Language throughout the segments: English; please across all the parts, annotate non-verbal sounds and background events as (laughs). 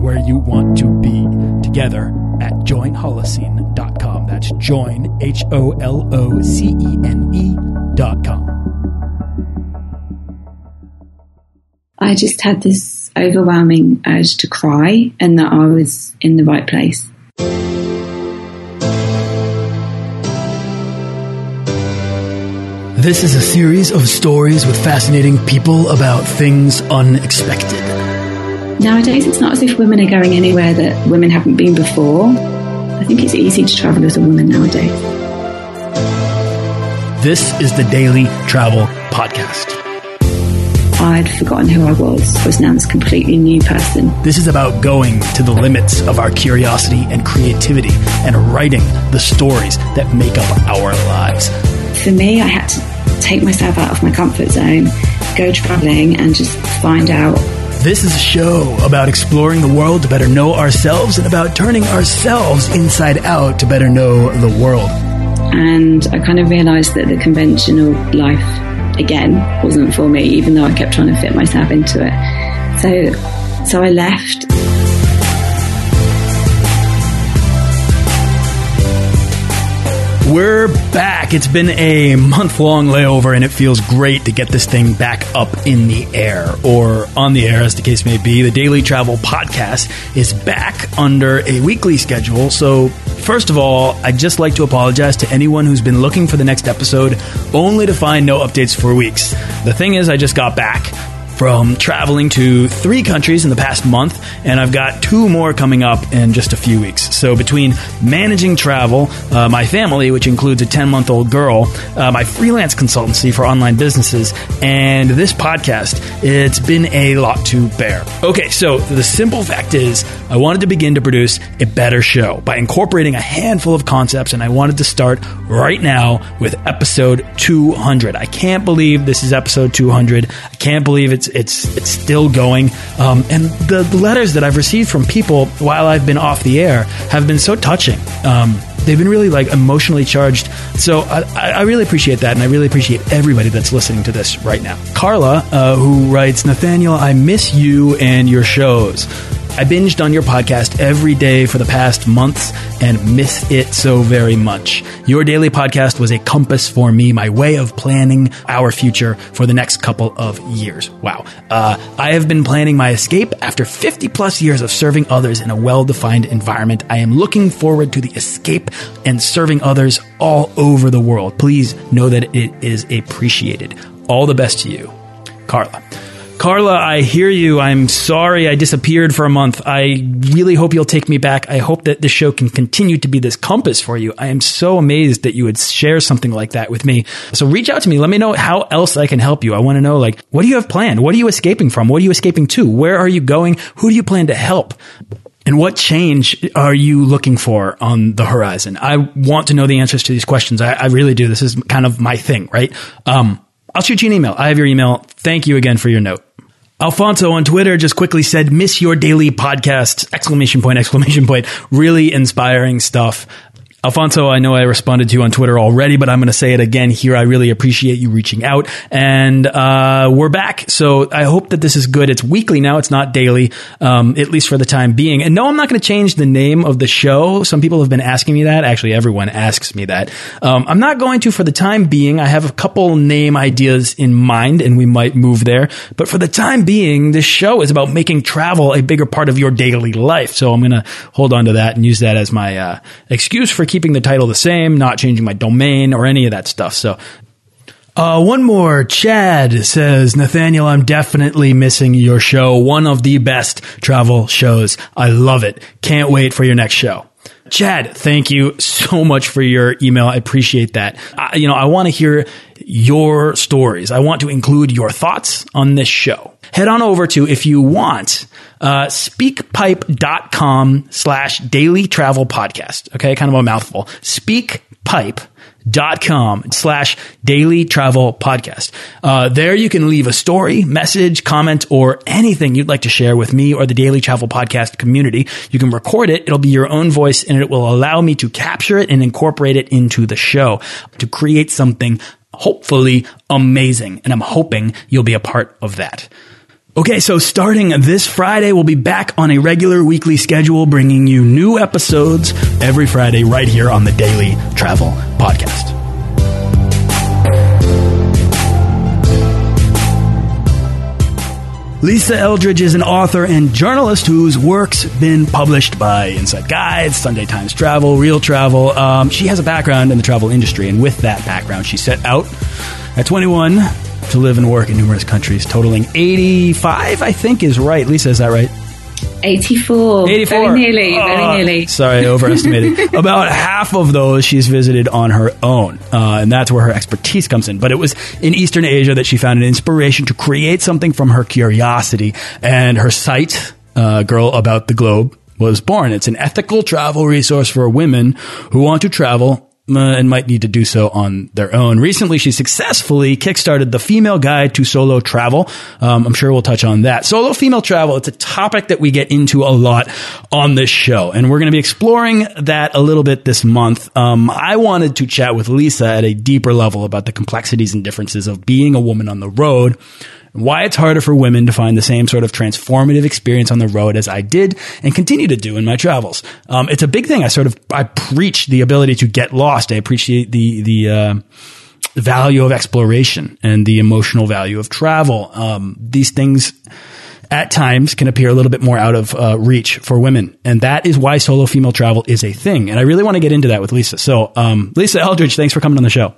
and where you want to be together at joinholocene.com. That's join, H O L O C E N E.com. I just had this overwhelming urge to cry and that I was in the right place. This is a series of stories with fascinating people about things unexpected. Nowadays, it's not as if women are going anywhere that women haven't been before. I think it's easy to travel as a woman nowadays. This is the Daily Travel Podcast. I'd forgotten who I was. I was now this completely new person. This is about going to the limits of our curiosity and creativity and writing the stories that make up our lives. For me, I had to take myself out of my comfort zone, go traveling, and just find out. This is a show about exploring the world to better know ourselves and about turning ourselves inside out to better know the world. And I kind of realised that the conventional life, again, wasn't for me, even though I kept trying to fit myself into it. So, so I left. We're back. It's been a month long layover, and it feels great to get this thing back up in the air or on the air, as the case may be. The Daily Travel Podcast is back under a weekly schedule. So, first of all, I'd just like to apologize to anyone who's been looking for the next episode only to find no updates for weeks. The thing is, I just got back from traveling to three countries in the past month, and I've got two more coming up in just a few weeks. So, between managing travel, uh, my family, which includes a 10 month old girl, uh, my freelance consultancy for online businesses, and this podcast, it's been a lot to bear. Okay, so the simple fact is, I wanted to begin to produce a better show by incorporating a handful of concepts, and I wanted to start right now with episode 200. I can't believe this is episode 200. I can't believe it's it's it's still going. Um, and the, letters that I've received from people while I've been off the air have been so touching. Um, they've been really like emotionally charged. So I, I really appreciate that, and I really appreciate everybody that's listening to this right now. Carla, uh, who writes, Nathaniel, I miss you and your shows. I binged on your podcast every day for the past months and miss it so very much. Your daily podcast was a compass for me, my way of planning our future for the next couple of years. Wow. Uh, I have been planning my escape after 50 plus years of serving others in a well defined environment. I am looking forward to the escape and serving others all over the world. Please know that it is appreciated. All the best to you, Carla. Carla, I hear you. I'm sorry I disappeared for a month. I really hope you'll take me back. I hope that this show can continue to be this compass for you. I am so amazed that you would share something like that with me. So reach out to me. Let me know how else I can help you. I want to know, like, what do you have planned? What are you escaping from? What are you escaping to? Where are you going? Who do you plan to help? And what change are you looking for on the horizon? I want to know the answers to these questions. I, I really do. This is kind of my thing, right? Um, I'll shoot you an email. I have your email. Thank you again for your note. Alfonso on Twitter just quickly said, miss your daily podcast, exclamation point, exclamation point. Really inspiring stuff. Alfonso, I know I responded to you on Twitter already, but I'm going to say it again here. I really appreciate you reaching out. And uh, we're back. So I hope that this is good. It's weekly now, it's not daily, um, at least for the time being. And no, I'm not going to change the name of the show. Some people have been asking me that. Actually, everyone asks me that. Um, I'm not going to for the time being. I have a couple name ideas in mind, and we might move there. But for the time being, this show is about making travel a bigger part of your daily life. So I'm going to hold on to that and use that as my uh, excuse for keeping the title the same, not changing my domain or any of that stuff. So, uh, one more. Chad says, Nathaniel, I'm definitely missing your show. One of the best travel shows. I love it. Can't wait for your next show. Chad, thank you so much for your email. I appreciate that. I, you know, I want to hear your stories. I want to include your thoughts on this show. Head on over to, if you want, uh, speakpipe.com slash daily travel podcast. Okay. Kind of a mouthful. pipe.com slash daily travel podcast. Uh, there you can leave a story, message, comment, or anything you'd like to share with me or the daily travel podcast community. You can record it. It'll be your own voice and it will allow me to capture it and incorporate it into the show to create something hopefully amazing. And I'm hoping you'll be a part of that. Okay, so starting this Friday, we'll be back on a regular weekly schedule, bringing you new episodes every Friday right here on the Daily Travel Podcast. Lisa Eldridge is an author and journalist whose work's been published by Insight Guides, Sunday Times Travel, Real Travel. Um, she has a background in the travel industry, and with that background, she set out at 21 to live and work in numerous countries, totaling 85, I think is right. Lisa, is that right? 84. 84. Very nearly, oh, very nearly. Sorry, I overestimated. (laughs) About half of those she's visited on her own, uh, and that's where her expertise comes in. But it was in Eastern Asia that she found an inspiration to create something from her curiosity, and her site, uh, Girl About the Globe, was born. It's an ethical travel resource for women who want to travel and might need to do so on their own. Recently, she successfully kickstarted the Female Guide to Solo Travel. Um, I'm sure we'll touch on that. Solo female travel, it's a topic that we get into a lot on this show, and we're going to be exploring that a little bit this month. Um, I wanted to chat with Lisa at a deeper level about the complexities and differences of being a woman on the road why it's harder for women to find the same sort of transformative experience on the road as I did and continue to do in my travels. Um, it's a big thing. I sort of I preach the ability to get lost. I appreciate the the uh, value of exploration and the emotional value of travel. Um, these things at times can appear a little bit more out of uh, reach for women. And that is why solo female travel is a thing. And I really want to get into that with Lisa. So, um, Lisa Eldridge, thanks for coming on the show.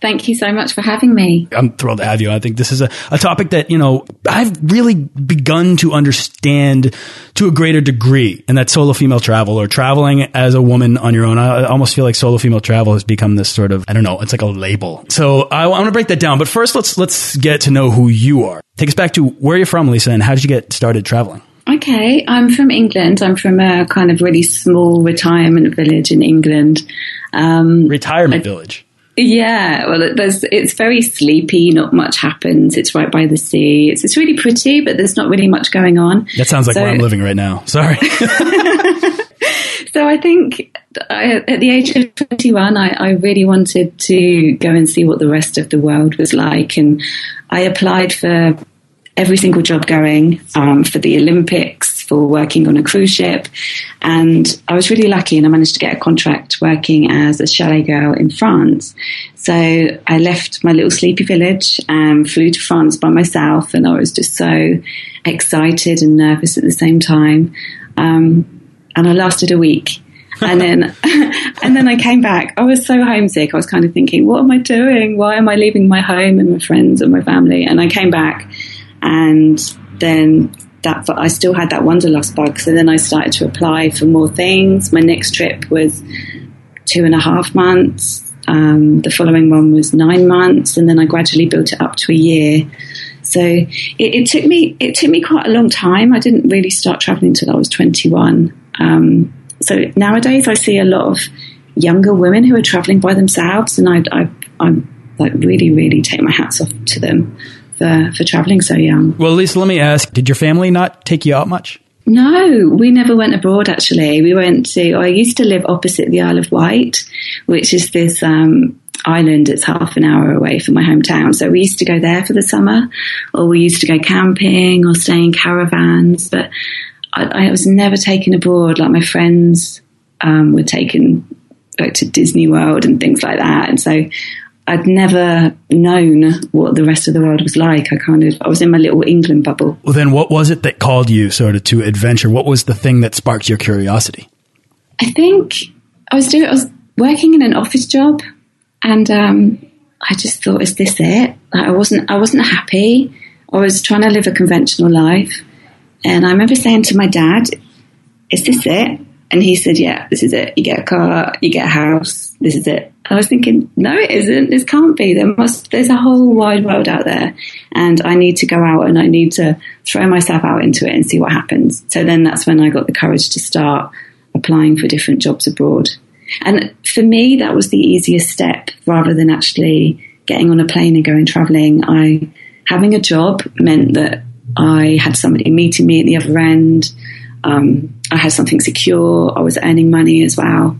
Thank you so much for having me. I'm thrilled to have you. I think this is a, a topic that, you know, I've really begun to understand to a greater degree, and that's solo female travel or traveling as a woman on your own. I almost feel like solo female travel has become this sort of, I don't know, it's like a label. So I, I want to break that down. But first, let's, let's get to know who you are. Take us back to where you're from, Lisa, and how did you get started traveling? Okay, I'm from England. I'm from a kind of really small retirement village in England. Um, retirement I, village. Yeah, well, there's, it's very sleepy. Not much happens. It's right by the sea. It's, it's really pretty, but there's not really much going on. That sounds like so, where I'm living right now. Sorry. (laughs) so I think I, at the age of 21, I, I really wanted to go and see what the rest of the world was like, and I applied for every single job going um, for the Olympics, for working on a cruise ship. And I was really lucky and I managed to get a contract working as a chalet girl in France. So I left my little sleepy village and flew to France by myself. And I was just so excited and nervous at the same time. Um, and I lasted a week. and (laughs) then (laughs) and then I came back. I was so homesick. I was kind of thinking, what am I doing? Why am I leaving my home and my friends and my family? And I came back and then that I still had that wanderlust bug. So then I started to apply for more things. My next trip was two and a half months. Um, the following one was nine months, and then I gradually built it up to a year. So it, it, took me it took me quite a long time. I didn't really start traveling until I was twenty one. Um, so nowadays I see a lot of younger women who are traveling by themselves, and I, I, I like really really take my hats off to them for, for traveling so young. Well, Lisa, let me ask did your family not take you out much? No, we never went abroad actually. We went to, I used to live opposite the Isle of Wight, which is this um, island. It's half an hour away from my hometown. So we used to go there for the summer, or we used to go camping or stay in caravans. But I, I was never taken abroad. Like my friends um, were taken like, to Disney World and things like that. And so I'd never known what the rest of the world was like. I kind of I was in my little England bubble. Well, then what was it that called you sort of to adventure? What was the thing that sparked your curiosity? I think I was doing I was working in an office job, and um, I just thought, is this it? Like, I wasn't I wasn't happy. I was trying to live a conventional life, and I remember saying to my dad, "Is this it?" And he said, "Yeah, this is it. You get a car, you get a house. This is it." I was thinking, no, it isn't. This can't be. There must. There's a whole wide world out there, and I need to go out and I need to throw myself out into it and see what happens. So then that's when I got the courage to start applying for different jobs abroad. And for me, that was the easiest step rather than actually getting on a plane and going traveling. I, having a job meant that I had somebody meeting me at the other end. Um, I had something secure. I was earning money as well.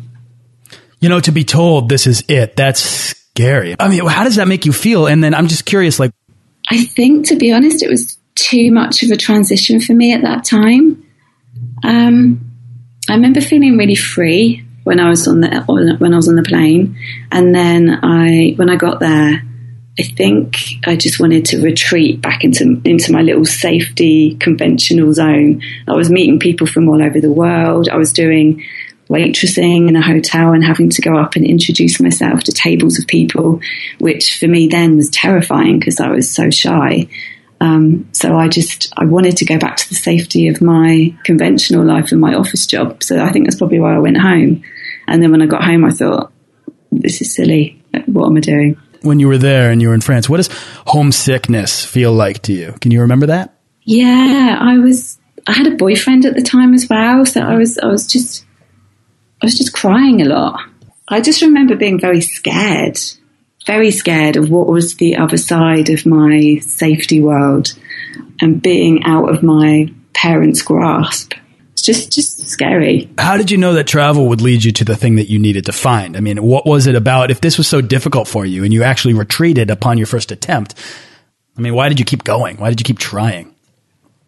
You know, to be told this is it, that's scary. I mean, how does that make you feel? And then I'm just curious, like, I think, to be honest, it was too much of a transition for me at that time. Um, I remember feeling really free when I was on the when I was on the plane, and then I when I got there, I think I just wanted to retreat back into into my little safety conventional zone. I was meeting people from all over the world. I was doing waitressing in a hotel and having to go up and introduce myself to tables of people, which for me then was terrifying because I was so shy. Um, so I just I wanted to go back to the safety of my conventional life and my office job. So I think that's probably why I went home. And then when I got home, I thought, this is silly. What am I doing? When you were there and you were in France, what does homesickness feel like to you? Can you remember that? Yeah, I was. I had a boyfriend at the time as well, so I was. I was just. I was just crying a lot. I just remember being very scared very scared of what was the other side of my safety world and being out of my parents' grasp. It's just just scary. How did you know that travel would lead you to the thing that you needed to find? I mean, what was it about if this was so difficult for you and you actually retreated upon your first attempt? I mean, why did you keep going? Why did you keep trying?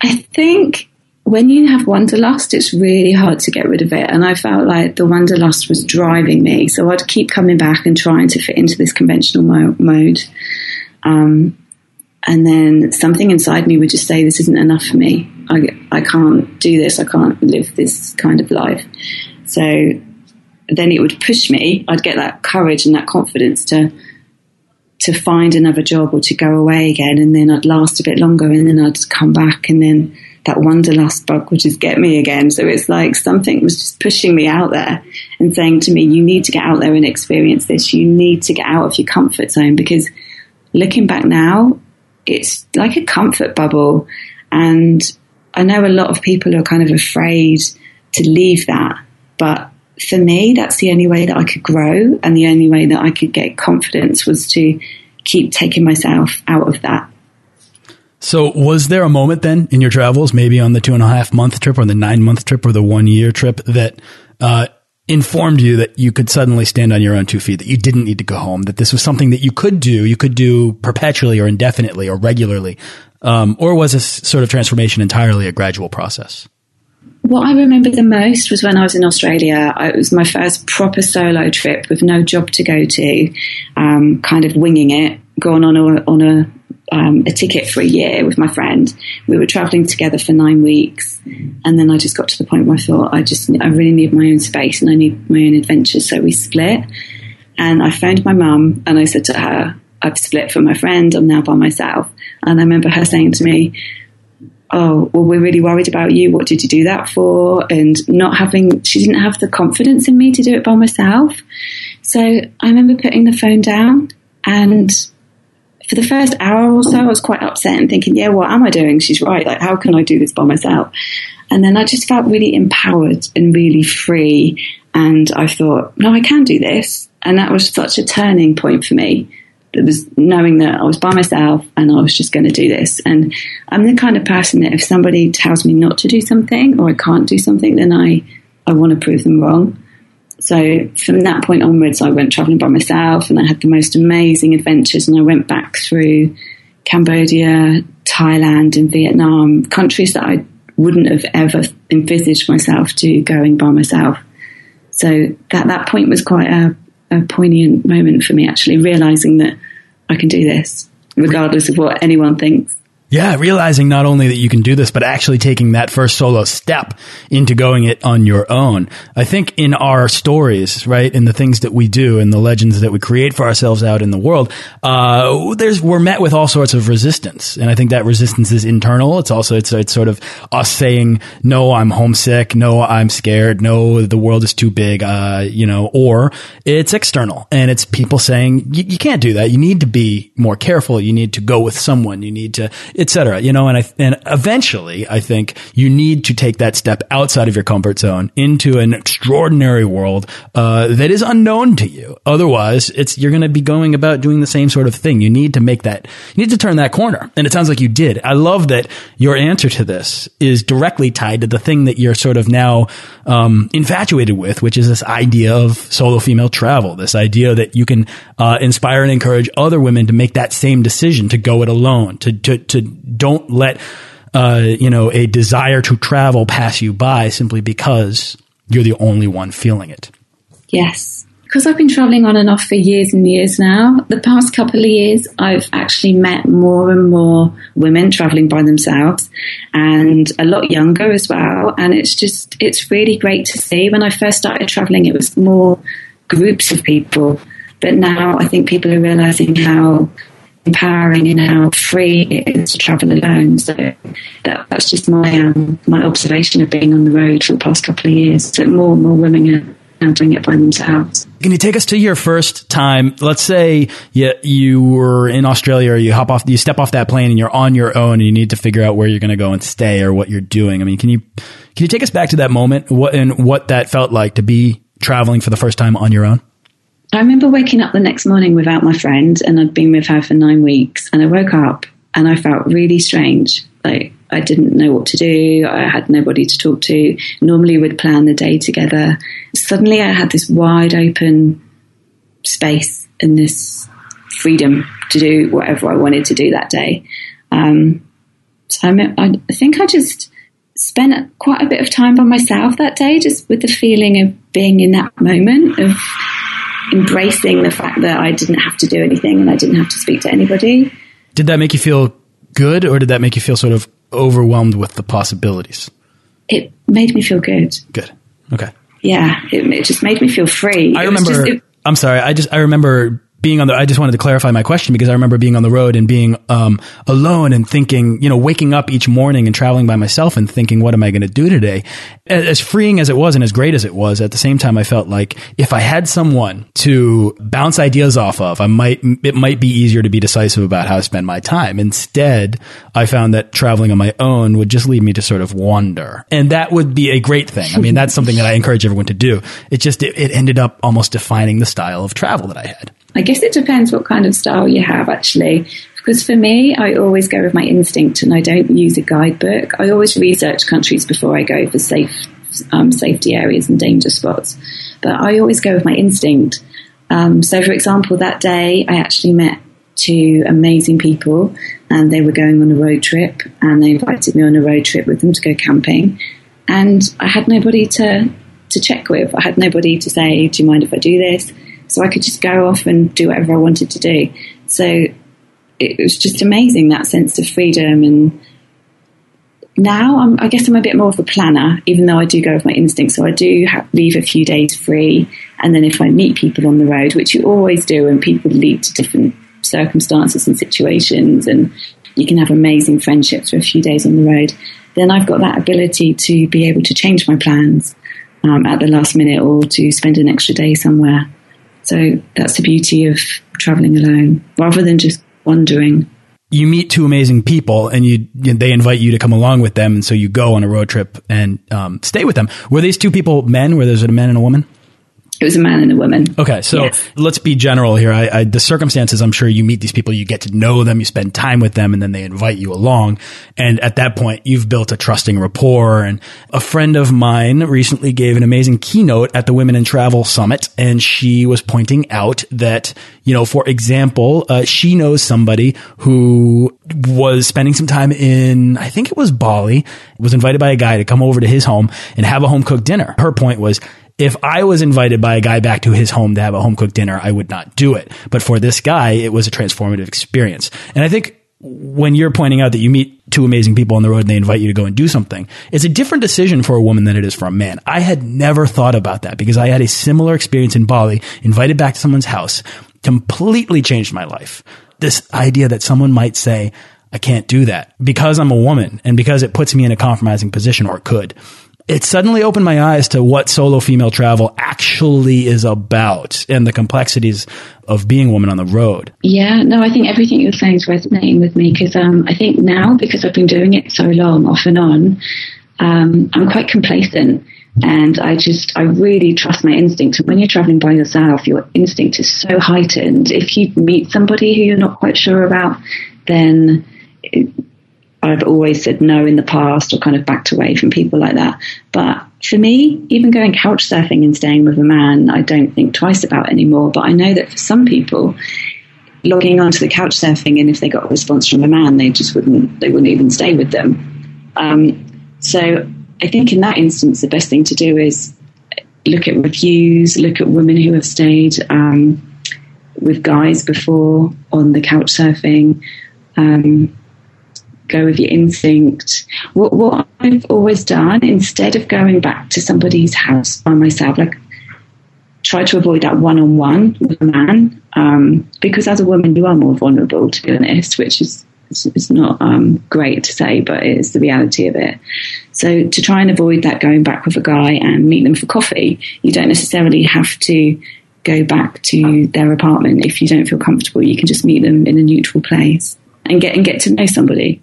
I think when you have wanderlust, it's really hard to get rid of it. And I felt like the wanderlust was driving me. So I'd keep coming back and trying to fit into this conventional mo- mode. Um, and then something inside me would just say, this isn't enough for me. I, I can't do this. I can't live this kind of life. So then it would push me. I'd get that courage and that confidence to to find another job or to go away again, and then I'd last a bit longer, and then I'd come back, and then that wanderlust bug would just get me again. So it's like something was just pushing me out there and saying to me, you need to get out there and experience this. You need to get out of your comfort zone because looking back now, it's like a comfort bubble. And I know a lot of people are kind of afraid to leave that. But for me, that's the only way that I could grow and the only way that I could get confidence was to keep taking myself out of that so, was there a moment then in your travels, maybe on the two and a half month trip or the nine month trip or the one year trip, that uh, informed you that you could suddenly stand on your own two feet, that you didn't need to go home, that this was something that you could do, you could do perpetually or indefinitely or regularly? Um, or was this sort of transformation entirely a gradual process? What I remember the most was when I was in Australia. It was my first proper solo trip with no job to go to, um, kind of winging it, going on a, on a um, a ticket for a year with my friend. We were traveling together for nine weeks, and then I just got to the point where I thought I just I really need my own space and I need my own adventures. So we split, and I phoned my mum and I said to her, "I've split from my friend. I'm now by myself." And I remember her saying to me, "Oh, well, we're really worried about you. What did you do that for?" And not having she didn't have the confidence in me to do it by myself. So I remember putting the phone down and for the first hour or so, I was quite upset and thinking, yeah, what am I doing? She's right. Like, how can I do this by myself? And then I just felt really empowered and really free. And I thought, no, I can do this. And that was such a turning point for me. It was knowing that I was by myself and I was just going to do this. And I'm the kind of person that if somebody tells me not to do something or I can't do something, then I, I want to prove them wrong. So from that point onwards, I went traveling by myself and I had the most amazing adventures. And I went back through Cambodia, Thailand, and Vietnam, countries that I wouldn't have ever envisaged myself to going by myself. So that, that point was quite a, a poignant moment for me, actually, realizing that I can do this, regardless of what anyone thinks. Yeah, realizing not only that you can do this, but actually taking that first solo step into going it on your own. I think in our stories, right, in the things that we do and the legends that we create for ourselves out in the world, uh, there's we're met with all sorts of resistance, and I think that resistance is internal. It's also it's it's sort of us saying, "No, I'm homesick. No, I'm scared. No, the world is too big." Uh, you know, or it's external, and it's people saying, "You can't do that. You need to be more careful. You need to go with someone. You need to." Etc. You know, and I and eventually, I think you need to take that step outside of your comfort zone into an extraordinary world uh, that is unknown to you. Otherwise, it's you're going to be going about doing the same sort of thing. You need to make that. You need to turn that corner, and it sounds like you did. I love that your answer to this is directly tied to the thing that you're sort of now um, infatuated with, which is this idea of solo female travel. This idea that you can uh, inspire and encourage other women to make that same decision to go it alone, to to to don't let uh, you know a desire to travel pass you by simply because you're the only one feeling it. Yes. Because I've been traveling on and off for years and years now, the past couple of years, I've actually met more and more women traveling by themselves and a lot younger as well. And it's just, it's really great to see. When I first started traveling, it was more groups of people. But now I think people are realizing how empowering and how free it is to travel alone. So that, that's just my um, my observation of being on the road for the past couple of years. That more and more women are now doing it by themselves. Can you take us to your first time? Let's say you, you were in Australia or you hop off, you step off that plane and you're on your own and you need to figure out where you're going to go and stay or what you're doing. I mean, can you, can you take us back to that moment what, and what that felt like to be traveling for the first time on your own? I remember waking up the next morning without my friend, and I'd been with her for nine weeks. And I woke up and I felt really strange. Like I didn't know what to do. I had nobody to talk to. Normally, we'd plan the day together. Suddenly, I had this wide open space and this freedom to do whatever I wanted to do that day. Um, so I, I think I just spent quite a bit of time by myself that day, just with the feeling of being in that moment of embracing the fact that I didn't have to do anything and I didn't have to speak to anybody. Did that make you feel good or did that make you feel sort of overwhelmed with the possibilities? It made me feel good. Good. Okay. Yeah, it, it just made me feel free. I remember. Just, it, I'm sorry. I just I remember being on the, I just wanted to clarify my question because I remember being on the road and being um, alone and thinking, you know, waking up each morning and traveling by myself and thinking, what am I going to do today? As freeing as it was and as great as it was, at the same time, I felt like if I had someone to bounce ideas off of, I might, it might be easier to be decisive about how to spend my time. Instead, I found that traveling on my own would just lead me to sort of wander. And that would be a great thing. I mean, that's something that I encourage everyone to do. It just, it, it ended up almost defining the style of travel that I had. I guess it depends what kind of style you have, actually. Because for me, I always go with my instinct and I don't use a guidebook. I always research countries before I go for safe um, safety areas and danger spots. But I always go with my instinct. Um, so, for example, that day I actually met two amazing people and they were going on a road trip and they invited me on a road trip with them to go camping. And I had nobody to, to check with. I had nobody to say, Do you mind if I do this? So I could just go off and do whatever I wanted to do. So it was just amazing that sense of freedom. And now I'm, i guess I'm a bit more of a planner, even though I do go with my instincts. So I do leave a few days free. And then if I meet people on the road, which you always do, and people lead to different circumstances and situations, and you can have amazing friendships for a few days on the road, then I've got that ability to be able to change my plans um, at the last minute or to spend an extra day somewhere. So that's the beauty of traveling alone rather than just wandering. You meet two amazing people and you, they invite you to come along with them. And so you go on a road trip and um, stay with them. Were these two people men? Were there a man and a woman? It was a man and a woman. Okay, so yes. let's be general here. I, I, the circumstances, I'm sure you meet these people, you get to know them, you spend time with them, and then they invite you along. And at that point, you've built a trusting rapport. And a friend of mine recently gave an amazing keynote at the Women in Travel Summit, and she was pointing out that, you know, for example, uh, she knows somebody who was spending some time in, I think it was Bali, was invited by a guy to come over to his home and have a home cooked dinner. Her point was, if I was invited by a guy back to his home to have a home cooked dinner, I would not do it. But for this guy, it was a transformative experience. And I think when you're pointing out that you meet two amazing people on the road and they invite you to go and do something, it's a different decision for a woman than it is for a man. I had never thought about that because I had a similar experience in Bali, invited back to someone's house, completely changed my life. This idea that someone might say, I can't do that because I'm a woman and because it puts me in a compromising position or could it suddenly opened my eyes to what solo female travel actually is about and the complexities of being a woman on the road. Yeah, no, I think everything you're saying is resonating with me because um, I think now, because I've been doing it so long, off and on, um, I'm quite complacent. And I just, I really trust my instinct. And when you're traveling by yourself, your instinct is so heightened. If you meet somebody who you're not quite sure about, then it, I've always said no in the past or kind of backed away from people like that. But for me, even going couch surfing and staying with a man, I don't think twice about anymore. But I know that for some people, logging onto the couch surfing and if they got a response from a man, they just wouldn't, they wouldn't even stay with them. Um, so I think in that instance, the best thing to do is look at reviews, look at women who have stayed um, with guys before on the couch surfing. Um, go with your instinct. What, what I've always done, instead of going back to somebody's house by myself, like try to avoid that one on one with a man, um, because as a woman you are more vulnerable, to be honest, which is it's, not um, great to say, but it's the reality of it. So to try and avoid that going back with a guy and meet them for coffee, you don't necessarily have to go back to their apartment if you don't feel comfortable. You can just meet them in a neutral place and get and get to know somebody.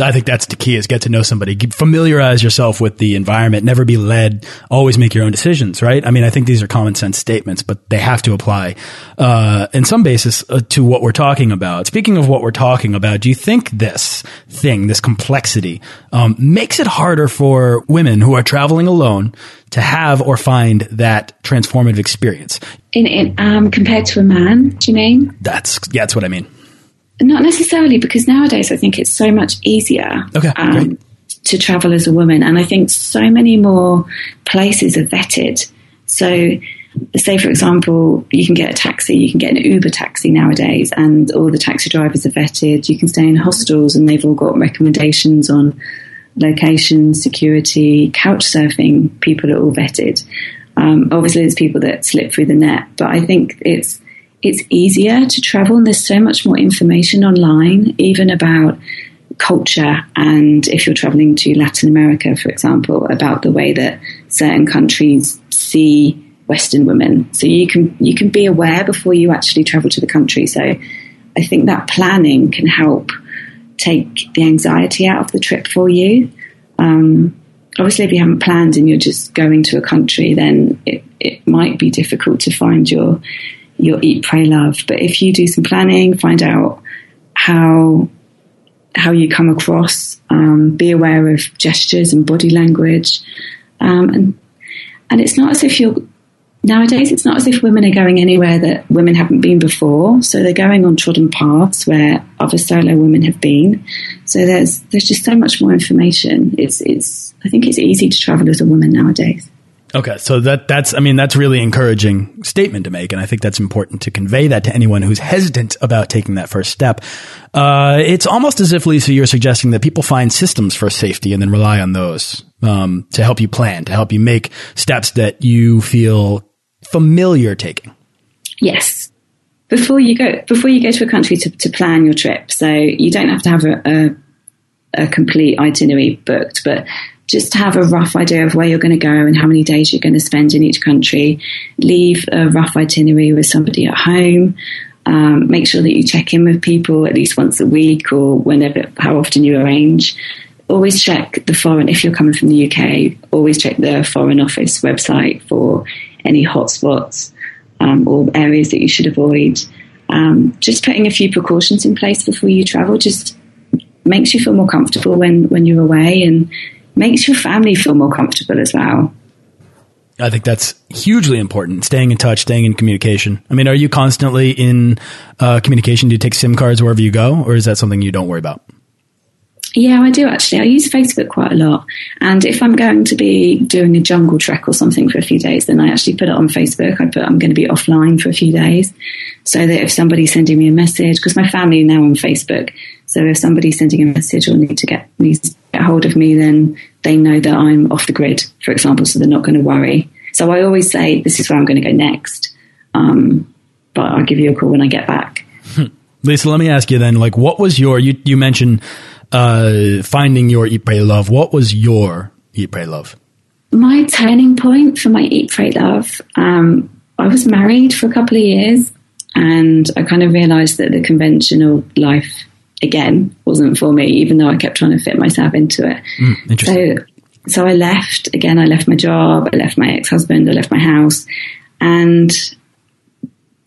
I think that's the key is get to know somebody, familiarize yourself with the environment, never be led, always make your own decisions, right? I mean, I think these are common sense statements, but they have to apply, uh, in some basis uh, to what we're talking about. Speaking of what we're talking about, do you think this thing, this complexity, um, makes it harder for women who are traveling alone to have or find that transformative experience? In, in um, compared to a man, do you mean? That's, yeah, that's what I mean. Not necessarily, because nowadays I think it's so much easier okay, um, to travel as a woman. And I think so many more places are vetted. So, say, for example, you can get a taxi, you can get an Uber taxi nowadays, and all the taxi drivers are vetted. You can stay in hostels, and they've all got recommendations on location, security, couch surfing. People are all vetted. Um, obviously, there's people that slip through the net, but I think it's it's easier to travel and there's so much more information online, even about culture and if you're traveling to Latin America, for example, about the way that certain countries see Western women. So you can you can be aware before you actually travel to the country. So I think that planning can help take the anxiety out of the trip for you. Um, obviously, if you haven't planned and you're just going to a country, then it, it might be difficult to find your your eat, pray, love. But if you do some planning, find out how how you come across, um, be aware of gestures and body language, um, and and it's not as if you're nowadays. It's not as if women are going anywhere that women haven't been before. So they're going on trodden paths where other solo women have been. So there's there's just so much more information. It's it's I think it's easy to travel as a woman nowadays. Okay, so that that's I mean that's really encouraging statement to make, and I think that's important to convey that to anyone who's hesitant about taking that first step. Uh, it's almost as if Lisa, you're suggesting that people find systems for safety and then rely on those um, to help you plan, to help you make steps that you feel familiar taking. Yes, before you go before you go to a country to, to plan your trip, so you don't have to have a, a, a complete itinerary booked, but just have a rough idea of where you're going to go and how many days you're going to spend in each country. Leave a rough itinerary with somebody at home. Um, make sure that you check in with people at least once a week or whenever, how often you arrange. Always check the foreign, if you're coming from the UK, always check the Foreign Office website for any hotspots um, or areas that you should avoid. Um, just putting a few precautions in place before you travel just makes you feel more comfortable when, when you're away and makes your family feel more comfortable as well. I think that's hugely important. Staying in touch, staying in communication. I mean, are you constantly in uh, communication? Do you take SIM cards wherever you go, or is that something you don't worry about? Yeah, I do actually. I use Facebook quite a lot. And if I'm going to be doing a jungle trek or something for a few days, then I actually put it on Facebook. I put I'm going to be offline for a few days so that if somebody's sending me a message, because my family now on Facebook, so if somebody's sending a message or need to get needs to get hold of me, then they know that I'm off the grid, for example, so they're not going to worry. So I always say, this is where I'm going to go next. Um, but I'll give you a call when I get back. Lisa, let me ask you then, like, what was your, you, you mentioned, uh, finding your eat, pray, love. What was your eat, pray, love? my turning point for my Eat, Pray, Love, um, I was married for a couple of years and I kind of realized that the conventional life again wasn't for me, even though I kept trying to fit myself into it. Mm, so, so I left again. I left my job. I left my ex-husband. I left my house, and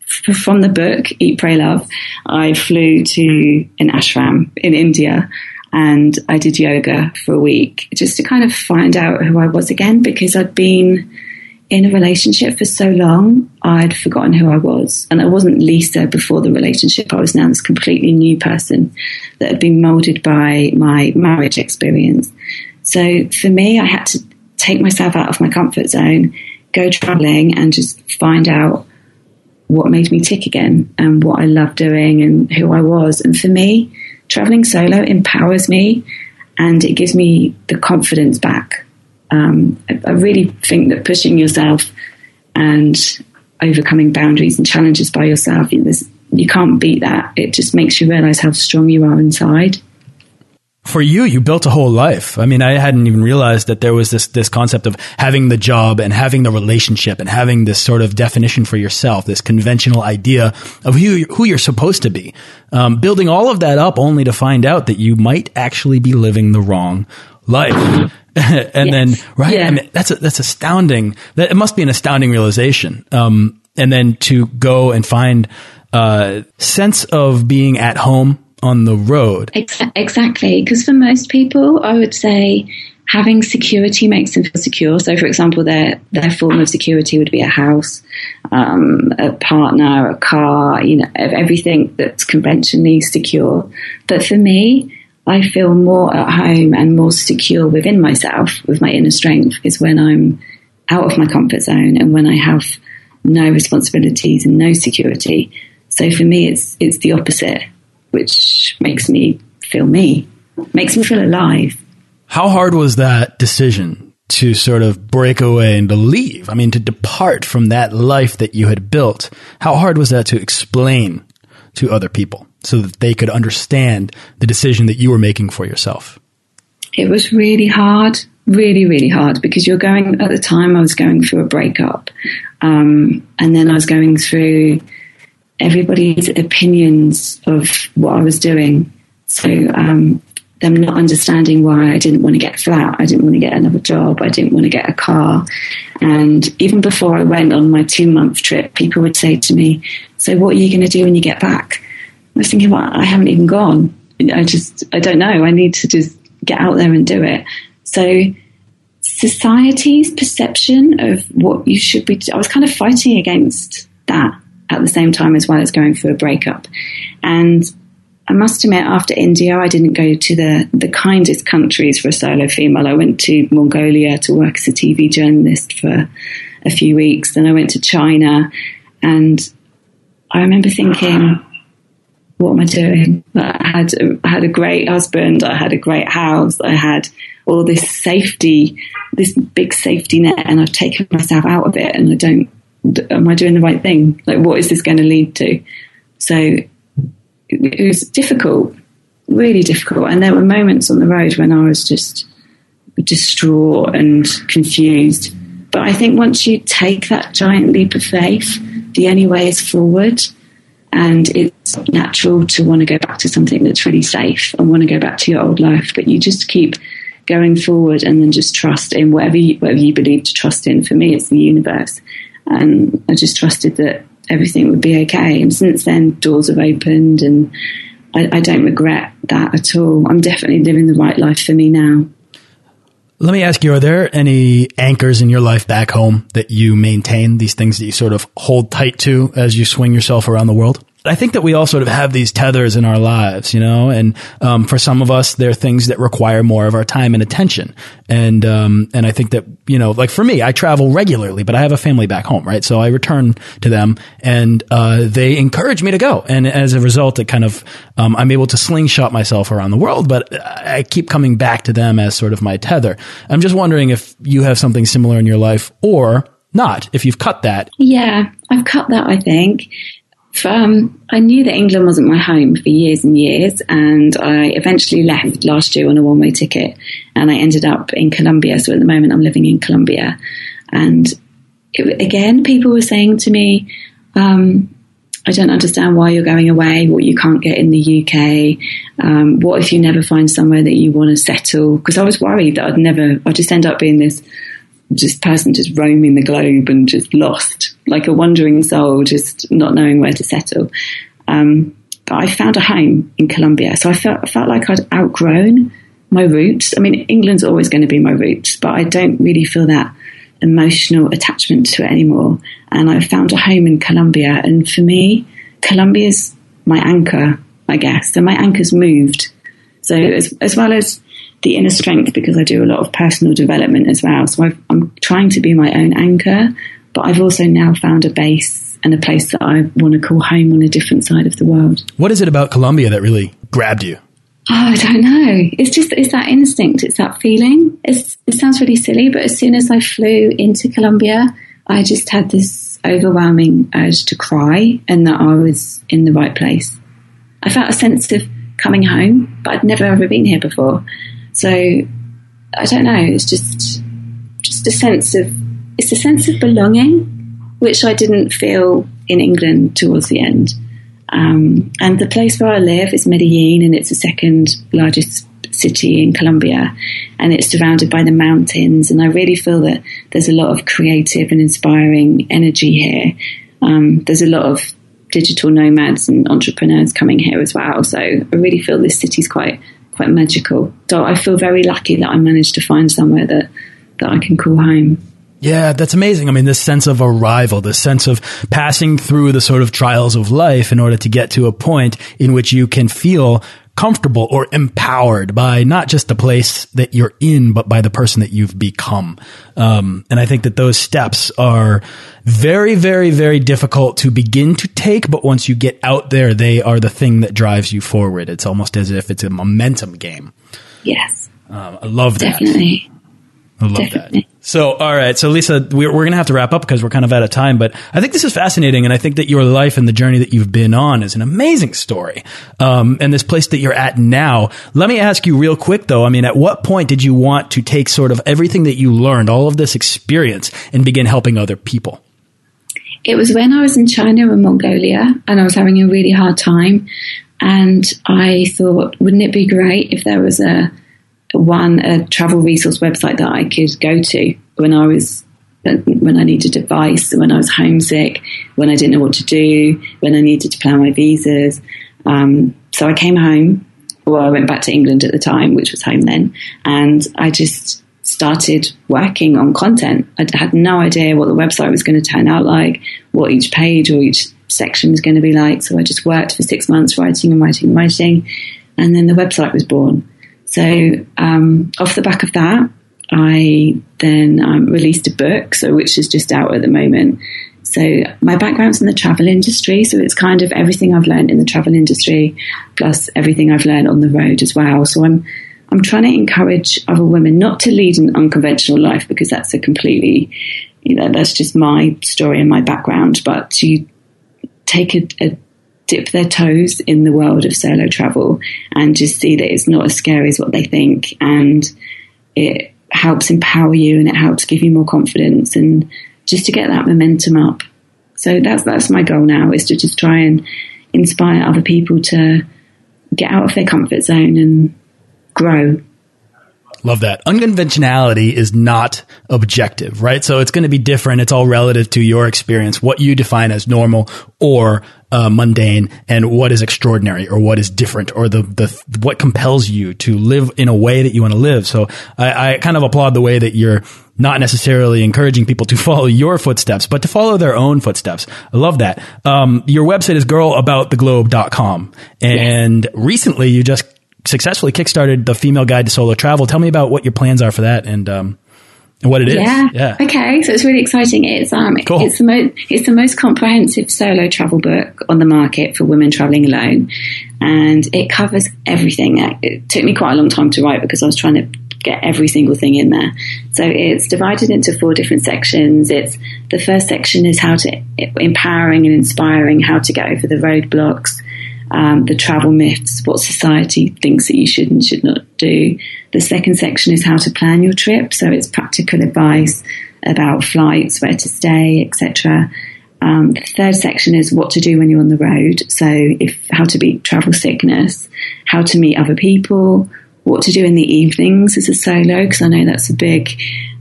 from the book Eat, Pray, Love, I flew to an ashram in India and I did yoga for a week just to kind of find out who I was again because I'd been in a relationship for so long, I'd forgotten who I was. And I wasn't Lisa before the relationship. I was now this completely new person that had been molded by my marriage experience. So for me, I had to take myself out of my comfort zone, go traveling and just find out what made me tick again and what I loved doing and who I was. And for me, traveling solo empowers me and it gives me the confidence back. Um, I, really think that pushing yourself and overcoming boundaries and challenges by yourself, you can't beat that. It just makes you realize how strong you are inside for you, you built a whole life. I mean, I hadn't even realized that there was this this concept of having the job and having the relationship and having this sort of definition for yourself, this conventional idea of who who you're supposed to be. Um, building all of that up, only to find out that you might actually be living the wrong life. (laughs) and yes. then, right? Yeah. I mean, that's a, that's astounding. That it must be an astounding realization. Um, and then to go and find a uh, sense of being at home on the road. Exactly. Because for most people, I would say having security makes them feel secure. So, for example, their, their form of security would be a house, um, a partner, a car, you know, everything that's conventionally secure. But for me, I feel more at home and more secure within myself with my inner strength is when I'm out of my comfort zone and when I have no responsibilities and no security. So for me, it's it's the opposite which makes me feel me, makes me feel alive. How hard was that decision to sort of break away and to leave? I mean, to depart from that life that you had built. How hard was that to explain to other people so that they could understand the decision that you were making for yourself? It was really hard, really, really hard because you're going, at the time, I was going through a breakup. Um, and then I was going through everybody's opinions of what I was doing. So um, them not understanding why I didn't want to get flat, I didn't want to get another job, I didn't want to get a car. And even before I went on my two month trip, people would say to me, So what are you going to do when you get back? I was thinking, well, I haven't even gone. I just, I don't know. I need to just get out there and do it. So society's perception of what you should be, I was kind of fighting against that at the same time as well as going through a breakup. And I must admit, after India, I didn't go to the, the kindest countries for a solo female. I went to Mongolia to work as a TV journalist for a few weeks. Then I went to China and I remember thinking, what am I doing? I had, I had a great husband. I had a great house. I had all this safety, this big safety net, and I've taken myself out of it and I don't am I doing the right thing? Like, what is this going to lead to? So it was difficult, really difficult. And there were moments on the road when I was just distraught and confused. But I think once you take that giant leap of faith, the only way is forward. And it's natural to want to go back to something that's really safe and want to go back to your old life. But you just keep going forward and then just trust in whatever you, whatever you believe to trust in. For me, it's the universe. And I just trusted that everything would be okay. And since then, doors have opened, and I, I don't regret that at all. I'm definitely living the right life for me now. Let me ask you, are there any anchors in your life back home that you maintain, these things that you sort of hold tight to as you swing yourself around the world? I think that we all sort of have these tethers in our lives, you know, and um, for some of us, there are things that require more of our time and attention. And um, and I think that you know, like for me, I travel regularly, but I have a family back home, right? So I return to them, and uh, they encourage me to go. And as a result, it kind of um, I'm able to slingshot myself around the world, but I keep coming back to them as sort of my tether. I'm just wondering if you have something similar in your life, or not, if you've cut that. Yeah, I've cut that. I think from I knew that England wasn't my home for years and years, and I eventually left last year on a one-way ticket, and I ended up in Colombia. So at the moment, I'm living in Colombia, and it, again, people were saying to me, um, "I don't understand why you're going away. What you can't get in the UK. Um, what if you never find somewhere that you want to settle?" Because I was worried that I'd never, I'd just end up being this just person just roaming the globe and just lost, like a wandering soul, just not knowing where to settle. Um, but I found a home in Colombia, so I felt felt like I'd outgrown my roots. I mean, England's always going to be my roots, but I don't really feel that emotional attachment to it anymore. And I found a home in Colombia, and for me, Colombia's my anchor, I guess. So my anchor's moved. So as, as well as the inner strength because I do a lot of personal development as well. So i am trying to be my own anchor, but I've also now found a base and a place that I want to call home on a different side of the world. What is it about Colombia that really grabbed you? Oh, I don't know. It's just it's that instinct. It's that feeling. It's, it sounds really silly, but as soon as I flew into Colombia, I just had this overwhelming urge to cry, and that I was in the right place. I felt a sense of coming home, but I'd never ever been here before. So I don't know. It's just just a sense of it's a sense of belonging, which I didn't feel in England towards the end. Um, and the place where I live is Medellin, and it's the second largest city in Colombia, and it's surrounded by the mountains. And I really feel that there's a lot of creative and inspiring energy here. Um, there's a lot of digital nomads and entrepreneurs coming here as well. So I really feel this city's quite quite magical. So I feel very lucky that I managed to find somewhere that, that I can call home. Yeah, that's amazing. I mean, this sense of arrival, this sense of passing through the sort of trials of life in order to get to a point in which you can feel comfortable or empowered by not just the place that you're in, but by the person that you've become. Um, and I think that those steps are very, very, very difficult to begin to take. But once you get out there, they are the thing that drives you forward. It's almost as if it's a momentum game. Yes. Um, I love that. Definitely. I love Definitely. that. So, all right. So, Lisa, we're, we're going to have to wrap up because we're kind of out of time. But I think this is fascinating. And I think that your life and the journey that you've been on is an amazing story. Um, and this place that you're at now. Let me ask you real quick, though. I mean, at what point did you want to take sort of everything that you learned, all of this experience, and begin helping other people? It was when I was in China and Mongolia and I was having a really hard time. And I thought, wouldn't it be great if there was a, one a travel resource website that I could go to when I was when I needed advice, when I was homesick, when I didn't know what to do, when I needed to plan my visas. Um, so I came home. Well, I went back to England at the time, which was home then, and I just started working on content. I had no idea what the website was going to turn out like, what each page or each section was going to be like. So I just worked for six months writing and writing and writing, and then the website was born. So um, off the back of that, I then um, released a book, so which is just out at the moment. So my background's in the travel industry, so it's kind of everything I've learned in the travel industry, plus everything I've learned on the road as well. So I'm I'm trying to encourage other women not to lead an unconventional life because that's a completely, you know, that's just my story and my background, but to take a, a dip their toes in the world of solo travel and just see that it's not as scary as what they think and it helps empower you and it helps give you more confidence and just to get that momentum up. So that's that's my goal now is to just try and inspire other people to get out of their comfort zone and grow Love that. Unconventionality is not objective, right? So it's going to be different. It's all relative to your experience, what you define as normal or uh, mundane, and what is extraordinary or what is different, or the the what compels you to live in a way that you want to live. So I, I kind of applaud the way that you're not necessarily encouraging people to (laughs) follow your footsteps, but to follow their own footsteps. I love that. Um, your website is girlabouttheglobe.com. And yes. recently you just successfully kickstarted the female guide to solo travel. Tell me about what your plans are for that and um, and what it is. Yeah. yeah. Okay. So it's really exciting. It's um cool. it's the most it's the most comprehensive solo travel book on the market for women traveling alone, and it covers everything. It took me quite a long time to write because I was trying to get every single thing in there. So it's divided into four different sections. It's the first section is how to empowering and inspiring how to get over the roadblocks, um, the travel myths, what society thinks that you should and should not do. The second section is how to plan your trip. So it's practical advice about flights, where to stay, etc. Um, the third section is what to do when you're on the road. So if how to beat travel sickness, how to meet other people, what to do in the evenings as a solo, because I know that's a big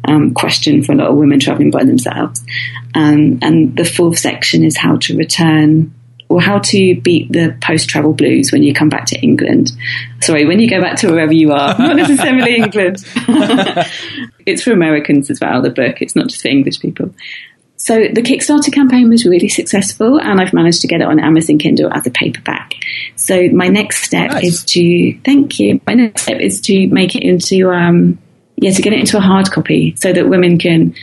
um, question for a lot of women traveling by themselves. Um, and the fourth section is how to return or how to beat the post travel blues when you come back to England. Sorry, when you go back to wherever you are, (laughs) not necessarily England. (laughs) it's for Americans as well, the book. It's not just for English people. So the Kickstarter campaign was really successful, and I've managed to get it on Amazon Kindle as a paperback. So my next step nice. is to thank you. My next step is to make it into um, yeah to get it into a hard copy so that women can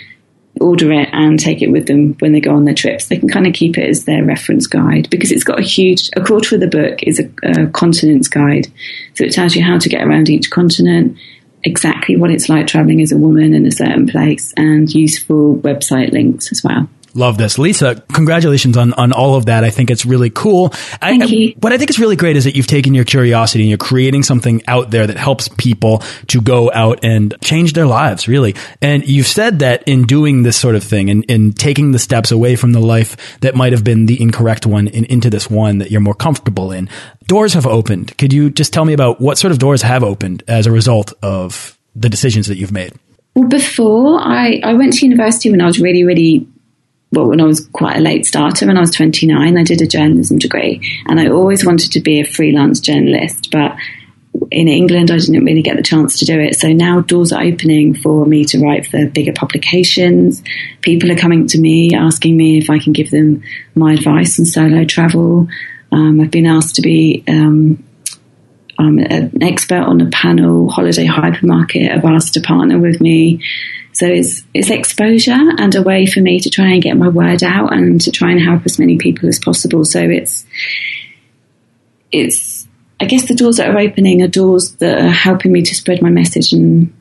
order it and take it with them when they go on their trips. They can kind of keep it as their reference guide because it's got a huge, a quarter of the book is a, a continent's guide. So it tells you how to get around each continent, exactly what it's like traveling as a woman in a certain place and useful website links as well. Love this. Lisa, congratulations on, on all of that. I think it's really cool. Thank I, you. What I think is really great is that you've taken your curiosity and you're creating something out there that helps people to go out and change their lives, really. And you've said that in doing this sort of thing and in taking the steps away from the life that might have been the incorrect one and into this one that you're more comfortable in, doors have opened. Could you just tell me about what sort of doors have opened as a result of the decisions that you've made? Well, before I, I went to university when I was really, really well, when I was quite a late starter, when I was 29, I did a journalism degree and I always wanted to be a freelance journalist, but in England, I didn't really get the chance to do it. So now doors are opening for me to write for bigger publications. People are coming to me asking me if I can give them my advice on solo travel. Um, I've been asked to be um, um, an expert on a panel. Holiday Hypermarket have asked to partner with me. So it's it's exposure and a way for me to try and get my word out and to try and help as many people as possible. So it's it's I guess the doors that are opening are doors that are helping me to spread my message and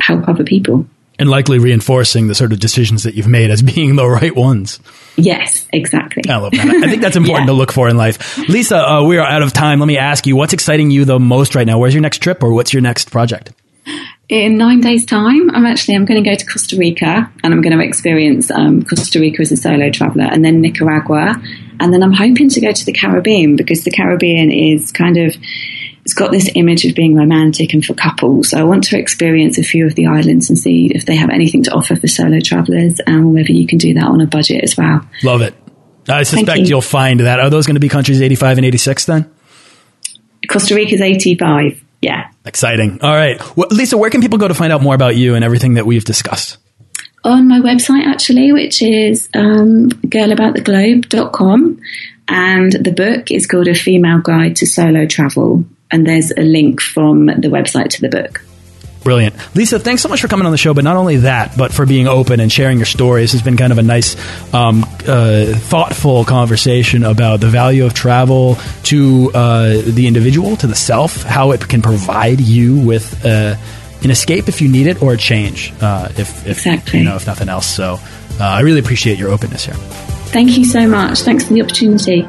help other people. And likely reinforcing the sort of decisions that you've made as being the right ones. Yes, exactly. I love that. I think that's (laughs) important yeah. to look for in life. Lisa, uh, we are out of time. Let me ask you, what's exciting you the most right now? Where's your next trip or what's your next project? In nine days' time, I'm actually I'm going to go to Costa Rica and I'm going to experience um, Costa Rica as a solo traveler, and then Nicaragua, and then I'm hoping to go to the Caribbean because the Caribbean is kind of it's got this image of being romantic and for couples. So I want to experience a few of the islands and see if they have anything to offer for solo travelers, and whether you can do that on a budget as well. Love it. I suspect you. will find that. Are those going to be countries 85 and 86 then? Costa Rica's 85 yeah. Exciting. All right. Well, Lisa, where can people go to find out more about you and everything that we've discussed? On my website, actually, which is um, girlabouttheglobe.com. And the book is called A Female Guide to Solo Travel. And there's a link from the website to the book. Brilliant. Lisa, thanks so much for coming on the show, but not only that, but for being open and sharing your story. This has been kind of a nice, um, uh, thoughtful conversation about the value of travel to uh, the individual, to the self, how it can provide you with uh, an escape if you need it or a change, uh, if, if, exactly. you know, if nothing else. So uh, I really appreciate your openness here. Thank you so much. Thanks for the opportunity.